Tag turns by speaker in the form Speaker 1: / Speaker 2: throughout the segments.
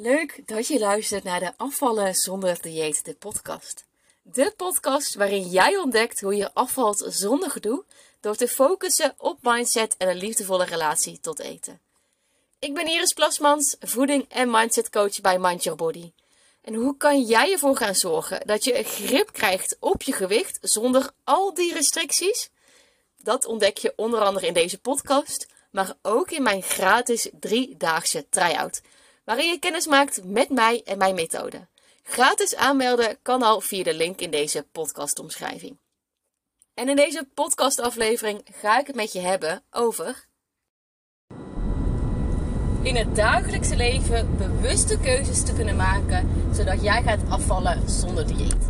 Speaker 1: Leuk dat je luistert naar de Afvallen zonder dieet, de podcast. De podcast waarin jij ontdekt hoe je afvalt zonder gedoe door te focussen op mindset en een liefdevolle relatie tot eten. Ik ben Iris Plasmans, voeding- en mindset coach bij Mind Your Body. En hoe kan jij ervoor gaan zorgen dat je grip krijgt op je gewicht zonder al die restricties? Dat ontdek je onder andere in deze podcast, maar ook in mijn gratis driedaagse try-out waarin je kennis maakt met mij en mijn methode. Gratis aanmelden kan al via de link in deze podcastomschrijving. En in deze podcastaflevering ga ik het met je hebben over. In het dagelijkse leven bewuste keuzes te kunnen maken, zodat jij gaat afvallen zonder dieet.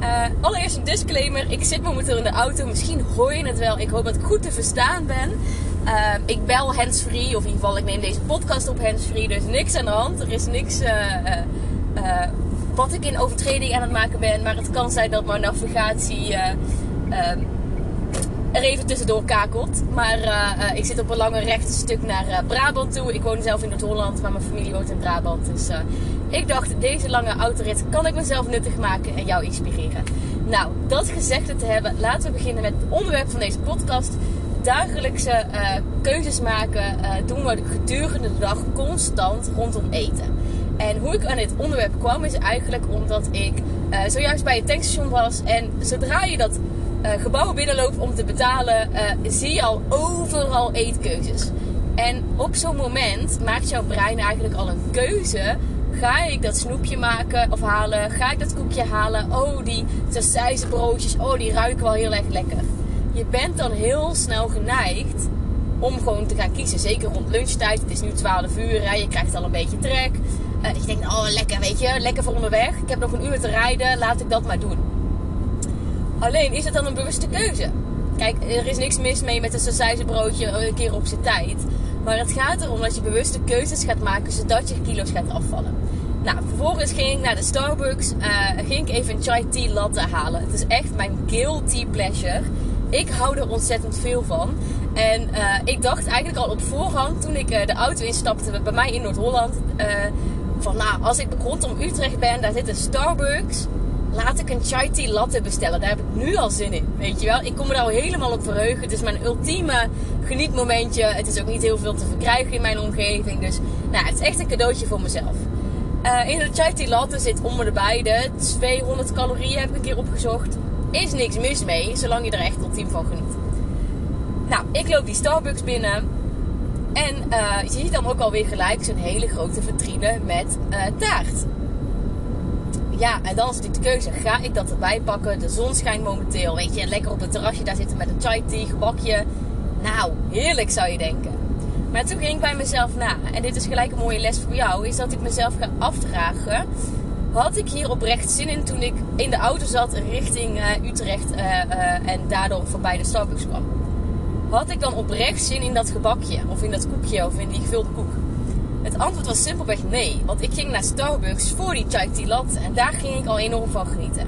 Speaker 1: Uh, allereerst een disclaimer. Ik zit momenteel in de auto. Misschien hoor je het wel. Ik hoop dat ik goed te verstaan ben. Uh, ik bel handsfree. Of in ieder geval, ik neem deze podcast op handsfree. Dus niks aan de hand. Er is niks uh, wat ik in overtreding aan het maken ben. Maar het kan zijn dat mijn navigatie ehm, er even tussendoor kakelt. Maar ik zit op een lange rechte stuk naar Brabant toe. Ik woon zelf in Noord-Holland, maar mijn familie woont in Brabant. Dus ik dacht, deze lange autorit kan ik mezelf nuttig maken en jou inspireren. Nou, dat gezegd te hebben, laten we beginnen met het onderwerp van deze podcast. Dagelijkse uh, keuzes maken uh, doen we gedurende de dag constant rondom eten. En hoe ik aan dit onderwerp kwam is eigenlijk omdat ik uh, zojuist bij het tankstation was. En zodra je dat gebouw binnenloopt om te betalen, zie je al overal eetkeuzes. En op zo'n moment maakt jouw brein eigenlijk al een keuze Ga ik dat snoepje maken of halen? Ga ik dat koekje halen? Oh, die broodjes. Oh, die ruiken wel heel erg lekker. Je bent dan heel snel geneigd om gewoon te gaan kiezen. Zeker rond lunchtijd. Het is nu 12 uur. Hè? Je krijgt al een beetje trek. Uh, je denkt, oh lekker, weet je. Lekker voor onderweg. Ik heb nog een uur te rijden. Laat ik dat maar doen. Alleen, is het dan een bewuste keuze? Kijk, er is niks mis mee met een broodje een keer op zijn tijd. Maar het gaat erom dat je bewuste keuzes gaat maken zodat je kilo's gaat afvallen. Nou, vervolgens ging ik naar de Starbucks. Uh, ging ik even een chai tea latte halen. Het is echt mijn guilty pleasure. Ik hou er ontzettend veel van. En uh, ik dacht eigenlijk al op voorhand, toen ik uh, de auto instapte bij mij in Noord-Holland, van nou, als ik rondom Utrecht ben, daar zit een Starbucks. Laat ik een chai tea latte bestellen. Daar heb ik nu al zin in. Weet je wel? Ik kom daar al helemaal op verheugen. Het is mijn ultieme genietmomentje. Het is ook niet heel veel te verkrijgen in mijn omgeving. Dus nou, het is echt een cadeautje voor mezelf. In de chai tea latte zit om de beide 200 calorieën, heb ik een keer opgezocht. Is niks mis mee, zolang je er echt ultiem van geniet. Nou, ik loop die Starbucks binnen. En uh, je ziet dan ook alweer gelijk zo'n hele grote vitrine met uh, taart. Ja, en dan is natuurlijk de keuze. Ga ik dat erbij pakken? De zon schijnt momenteel. Weet je, lekker op het terrasje daar zitten met een chai tea, gebakje. Nou, heerlijk zou je denken. Maar toen ging ik bij mezelf na. En dit is gelijk een mooie les voor jou. Is dat ik mezelf ga afvragen. Had ik hier oprecht zin in toen ik in de auto zat richting uh, Utrecht. Uh, uh, en daardoor voorbij de Starbucks kwam. Had ik dan oprecht zin in dat gebakje? Of in dat koekje? Of in die gevulde koek? Het antwoord was simpelweg nee. Want ik ging naar Starbucks voor die chai tea latte. En daar ging ik al enorm van genieten.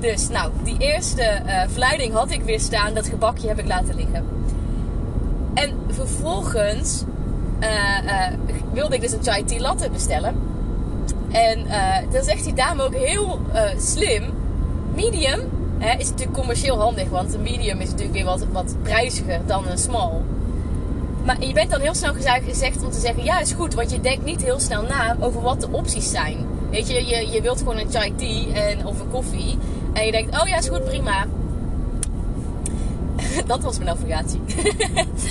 Speaker 1: Dus nou, die eerste verleiding had ik weer staan. Dat gebakje heb ik laten liggen. En vervolgens wilde ik dus een chai tea latte bestellen. En uh, dan zegt die dame ook heel slim: medium is natuurlijk commercieel handig, want een medium is natuurlijk weer wat, wat prijziger dan een small. Maar je bent dan heel snel gezegd om te zeggen: ja, is goed, want je denkt niet heel snel na over wat de opties zijn. Weet je, je, je wilt gewoon een chai tea en, of een koffie. En je denkt: oh ja, is goed, prima. dat was mijn navigatie.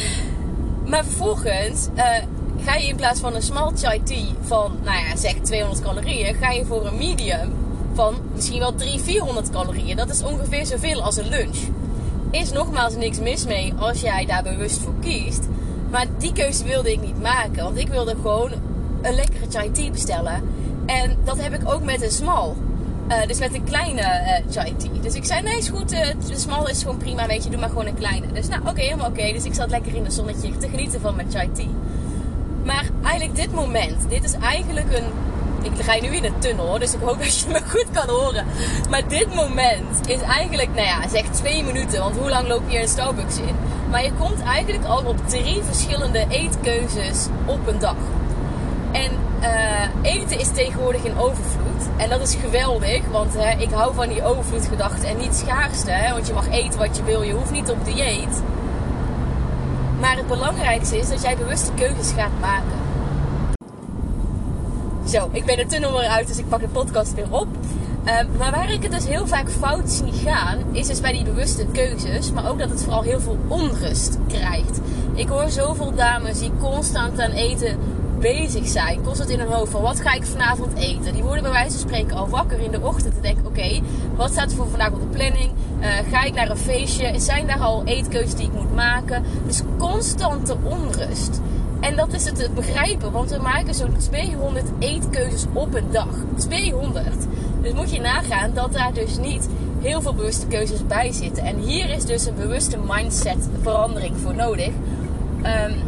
Speaker 1: maar vervolgens uh, ga je in plaats van een small chai tea van, nou ja, zeg 200 calorieën, ga je voor een medium van misschien wel 300, 400 calorieën. Dat is ongeveer zoveel als een lunch. Is nogmaals niks mis mee als jij daar bewust voor kiest. Maar die keuze wilde ik niet maken. Want ik wilde gewoon een lekkere chai tea bestellen. En dat heb ik ook met een small. Uh, dus met een kleine uh, chai tea. Dus ik zei, nee, is goed. Uh, de smal is gewoon prima, weet je. Doe maar gewoon een kleine. Dus nou, oké, helemaal oké. Dus ik zat lekker in de zonnetje te genieten van mijn chai tea. Maar eigenlijk dit moment, dit is eigenlijk een... Ik ga nu in een tunnel, dus ik hoop dat je me goed kan horen. Maar dit moment is eigenlijk, nou ja, zeg twee minuten. Want hoe lang loop je in Starbucks in? Maar je komt eigenlijk al op drie verschillende eetkeuzes op een dag. En uh, eten is tegenwoordig in overvloed. En dat is geweldig, want hè, ik hou van die overvloedgedachte en niet schaarste. Hè, want je mag eten wat je wil, je hoeft niet op dieet. Maar het belangrijkste is dat jij bewuste keuzes gaat maken. Zo, ik ben de tunnel weer uit, dus ik pak de podcast weer op. Ehm, maar waar ik het dus heel vaak fout zie gaan, is dus bij die bewuste keuzes. Maar ook dat het vooral heel veel onrust krijgt. Ik hoor zoveel dames die constant aan eten bezig zijn. Constant in hun hoofd van wat ga ik vanavond eten. Die worden bij wijze van spreken al wakker in de ochtend. Te denken oké, wat staat er voor vandaag op de planning? Uh, ga ik naar een feestje? Zijn daar al eetkeuzes die ik moet maken? Dus constante onrust. En dat is het te begrijpen, want we maken zo'n 200 eetkeuzes op een dag. 200. Dus moet je nagaan dat daar dus niet heel veel bewuste keuzes bij zitten. En hier is dus een bewuste mindset verandering voor nodig. Um,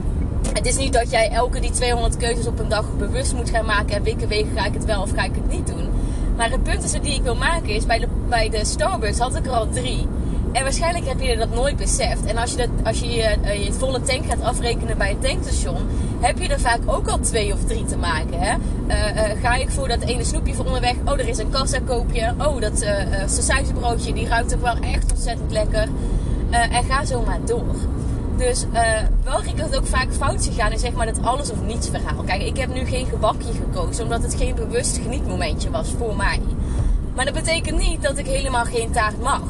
Speaker 1: het is niet dat jij elke die 200 keuzes op een dag bewust moet gaan maken. En weken wegen ga ik het wel of ga ik het niet doen. Maar het punt is die ik wil maken is, bij de, bij de Starbucks had ik er al drie. En waarschijnlijk heb je dat nooit beseft. En als je, dat, als je je, eh, je volle tank gaat afrekenen bij het tankstation, heb je er vaak ook al twee of drie te maken. Hè? Uh, uh, ga ik voor dat ene snoepje voor onderweg? Oh, er is een kassa koopje. Oh, dat uh, die ruikt ook wel echt ontzettend lekker. en ga zo maar door. Dus wel ik dat ook vaak fout zie gaan in zeg maar het alles of niets verhaal. Kijk, ik heb nu geen gebakje gekozen omdat het geen bewust genietmomentje was voor mij. Maar dat betekent niet dat ik helemaal geen taart mag.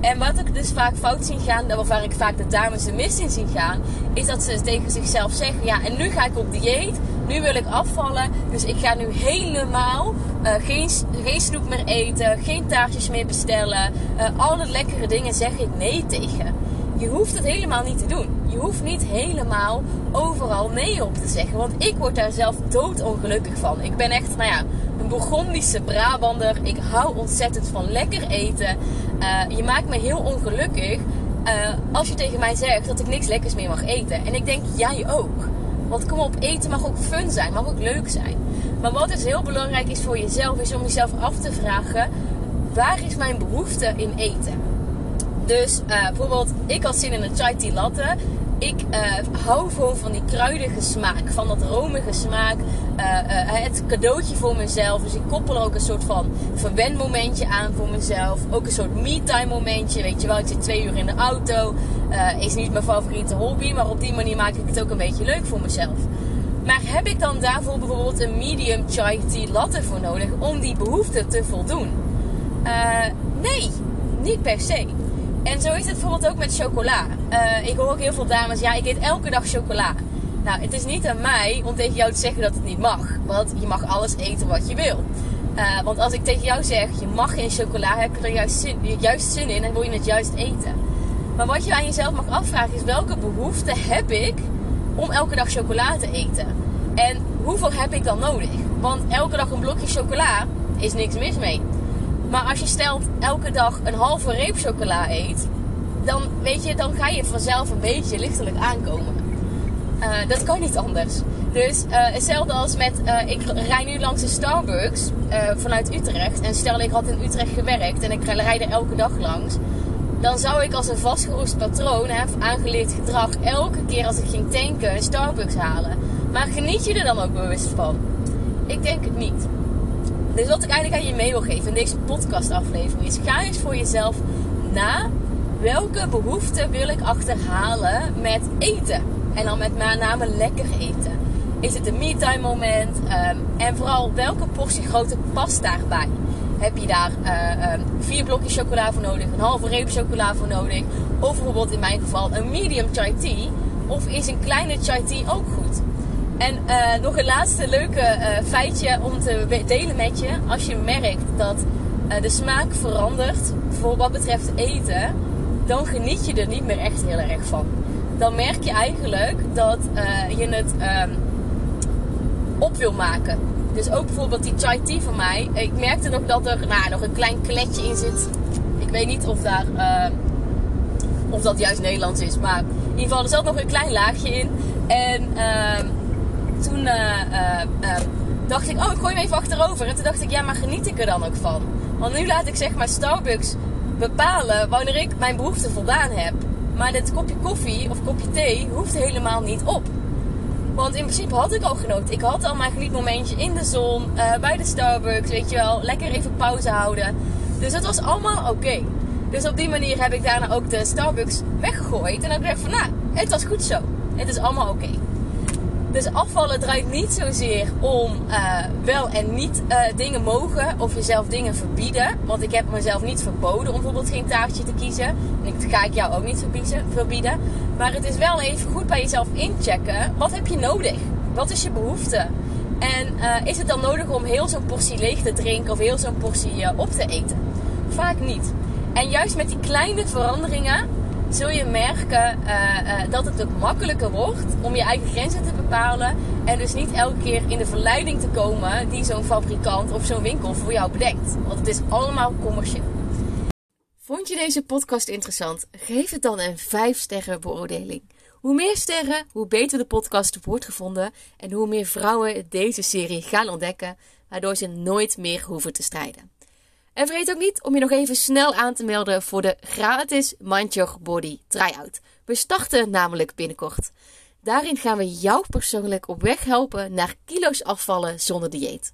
Speaker 1: En wat ik dus vaak fout zie gaan, waar ik vaak de dames de mist in zie gaan, is dat ze tegen zichzelf zeggen: Ja, en nu ga ik op dieet, nu wil ik afvallen, dus ik ga nu helemaal uh, geen, geen snoep meer eten, geen taartjes meer bestellen, uh, alle lekkere dingen zeg ik nee tegen. Je hoeft het helemaal niet te doen. Je hoeft niet helemaal overal nee op te zeggen. Want ik word daar zelf doodongelukkig van. Ik ben echt, nou ja, een Burgondische Brabander. Ik hou ontzettend van lekker eten. Uh, je maakt me heel ongelukkig uh, als je tegen mij zegt dat ik niks lekkers meer mag eten. En ik denk, jij ook. Want kom op, eten mag ook fun zijn, mag ook leuk zijn. Maar wat dus heel belangrijk is voor jezelf, is om jezelf af te vragen: waar is mijn behoefte in eten? Dus uh, bijvoorbeeld, ik had zin in een chai tea latte ik uh, hou gewoon van die kruidige smaak, van dat romige smaak. Uh, het cadeautje voor mezelf. Dus ik koppel er ook een soort van verwendmomentje aan voor mezelf. Ook een soort me-time momentje. Weet je wel, ik zit twee uur in de auto. is niet mijn favoriete hobby, maar op die manier maak ik het ook een beetje leuk voor mezelf. Maar heb ik dan daarvoor bijvoorbeeld een medium chai tea latte voor nodig om die behoefte te voldoen? nee, niet per se. En zo is het bijvoorbeeld ook met chocola. Uh, ik hoor ook heel veel dames, ja, ik eet elke dag chocola. Nou, het is niet aan mij om tegen jou te zeggen dat het niet mag. Want je mag alles eten wat je wil. Uh, want als ik tegen jou zeg, je mag geen chocola, heb je er juist zin, juist zin in en wil je het juist eten. Maar wat je aan jezelf mag afvragen is, welke behoefte heb ik om elke dag chocola te eten? En hoeveel heb ik dan nodig? Want elke dag een blokje chocola is niks mis mee. Maar als je stelt elke dag een halve reep chocola eet, dan weet je, dan ga je vanzelf een beetje lichtelijk aankomen. Uh, dat kan niet anders. Dus uh, hetzelfde als met, uh, ik rij nu langs de Starbucks vanuit Utrecht. En stel ik had in Utrecht gewerkt en ik rijd er elke dag langs. Dan zou ik als een vastgeroest patroon, hè, aangeleerd gedrag, elke keer als ik ging tanken een Starbucks halen. Maar geniet je er dan ook bewust van? Ik denk het niet. Dus wat ik eigenlijk aan je mee wil geven in deze podcastaflevering is: ga eens voor jezelf na welke behoeften wil ik achterhalen met eten. En dan met name lekker eten. Is het een me-time moment? Um, en vooral welke portie grootte past daarbij? Heb je daar uh, um, vier blokjes chocola voor nodig? Een halve reep chocola voor nodig? Of bijvoorbeeld in mijn geval een medium chai tea? Of is een kleine chai tea ook goed? En uh, nog een laatste leuke uh, feitje om te delen met je. Als je merkt dat uh, de smaak verandert voor wat betreft eten, dan geniet je er niet meer echt heel erg van. Dan merk je eigenlijk dat je het um, op wil maken. Dus ook bijvoorbeeld die chai tea van mij. Ik merkte nog dat er nou, nog een klein kletje in zit. Ik weet niet of, daar, of dat juist Nederlands is. Maar in ieder geval, er zat nog een klein laagje in. En uh, toen uh, dacht ik, oh, ik gooi hem even achterover. En toen dacht ik, ja, maar geniet ik er dan ook van? Want nu laat ik zeg maar Starbucks bepalen wanneer ik mijn behoefte voldaan heb. Maar dit kopje koffie of kopje thee hoeft helemaal niet op. Want in principe had ik al genoten. Ik had al mijn genietmomentje in de zon, bij de Starbucks, weet je wel. Lekker even pauze houden. Dus dat was allemaal oké. Dus op die manier heb ik daarna ook de Starbucks weggegooid. En dan heb ik van, nou, het was goed zo. Het is allemaal oké. Dus afvallen draait niet zozeer om uh, wel en niet uh, dingen mogen of jezelf dingen verbieden. Want ik heb mezelf niet verboden om bijvoorbeeld geen taartje te kiezen. En dat ga ik jou ook niet verbieden. Maar het is wel even goed bij jezelf inchecken. Wat heb je nodig? Wat is je behoefte? En uh, is het dan nodig om heel zo'n portie leeg te drinken of heel zo'n portie op te eten? Vaak niet. En juist met die kleine veranderingen zul je merken uh, uh, dat het ook makkelijker wordt om je eigen grenzen te bepalen. En dus niet elke keer in de verleiding te komen die zo'n fabrikant of zo'n winkel voor jou bedenkt. Want het is allemaal commercieel. Vond je deze podcast interessant? Geef het dan een 5 sterren beoordeling. Hoe meer sterren, hoe beter de podcast wordt gevonden en hoe meer vrouwen deze serie gaan ontdekken, waardoor ze nooit meer hoeven te strijden. En vergeet ook niet om je nog even snel aan te melden voor de gratis Mind Your Body Tryout. We starten namelijk binnenkort. Daarin gaan we jou persoonlijk op weg helpen naar kilo's afvallen zonder dieet.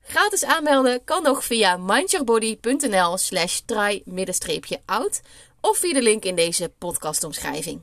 Speaker 1: Gratis aanmelden kan nog via mindyourbody.nl slash try-out of via de link in deze podcastomschrijving.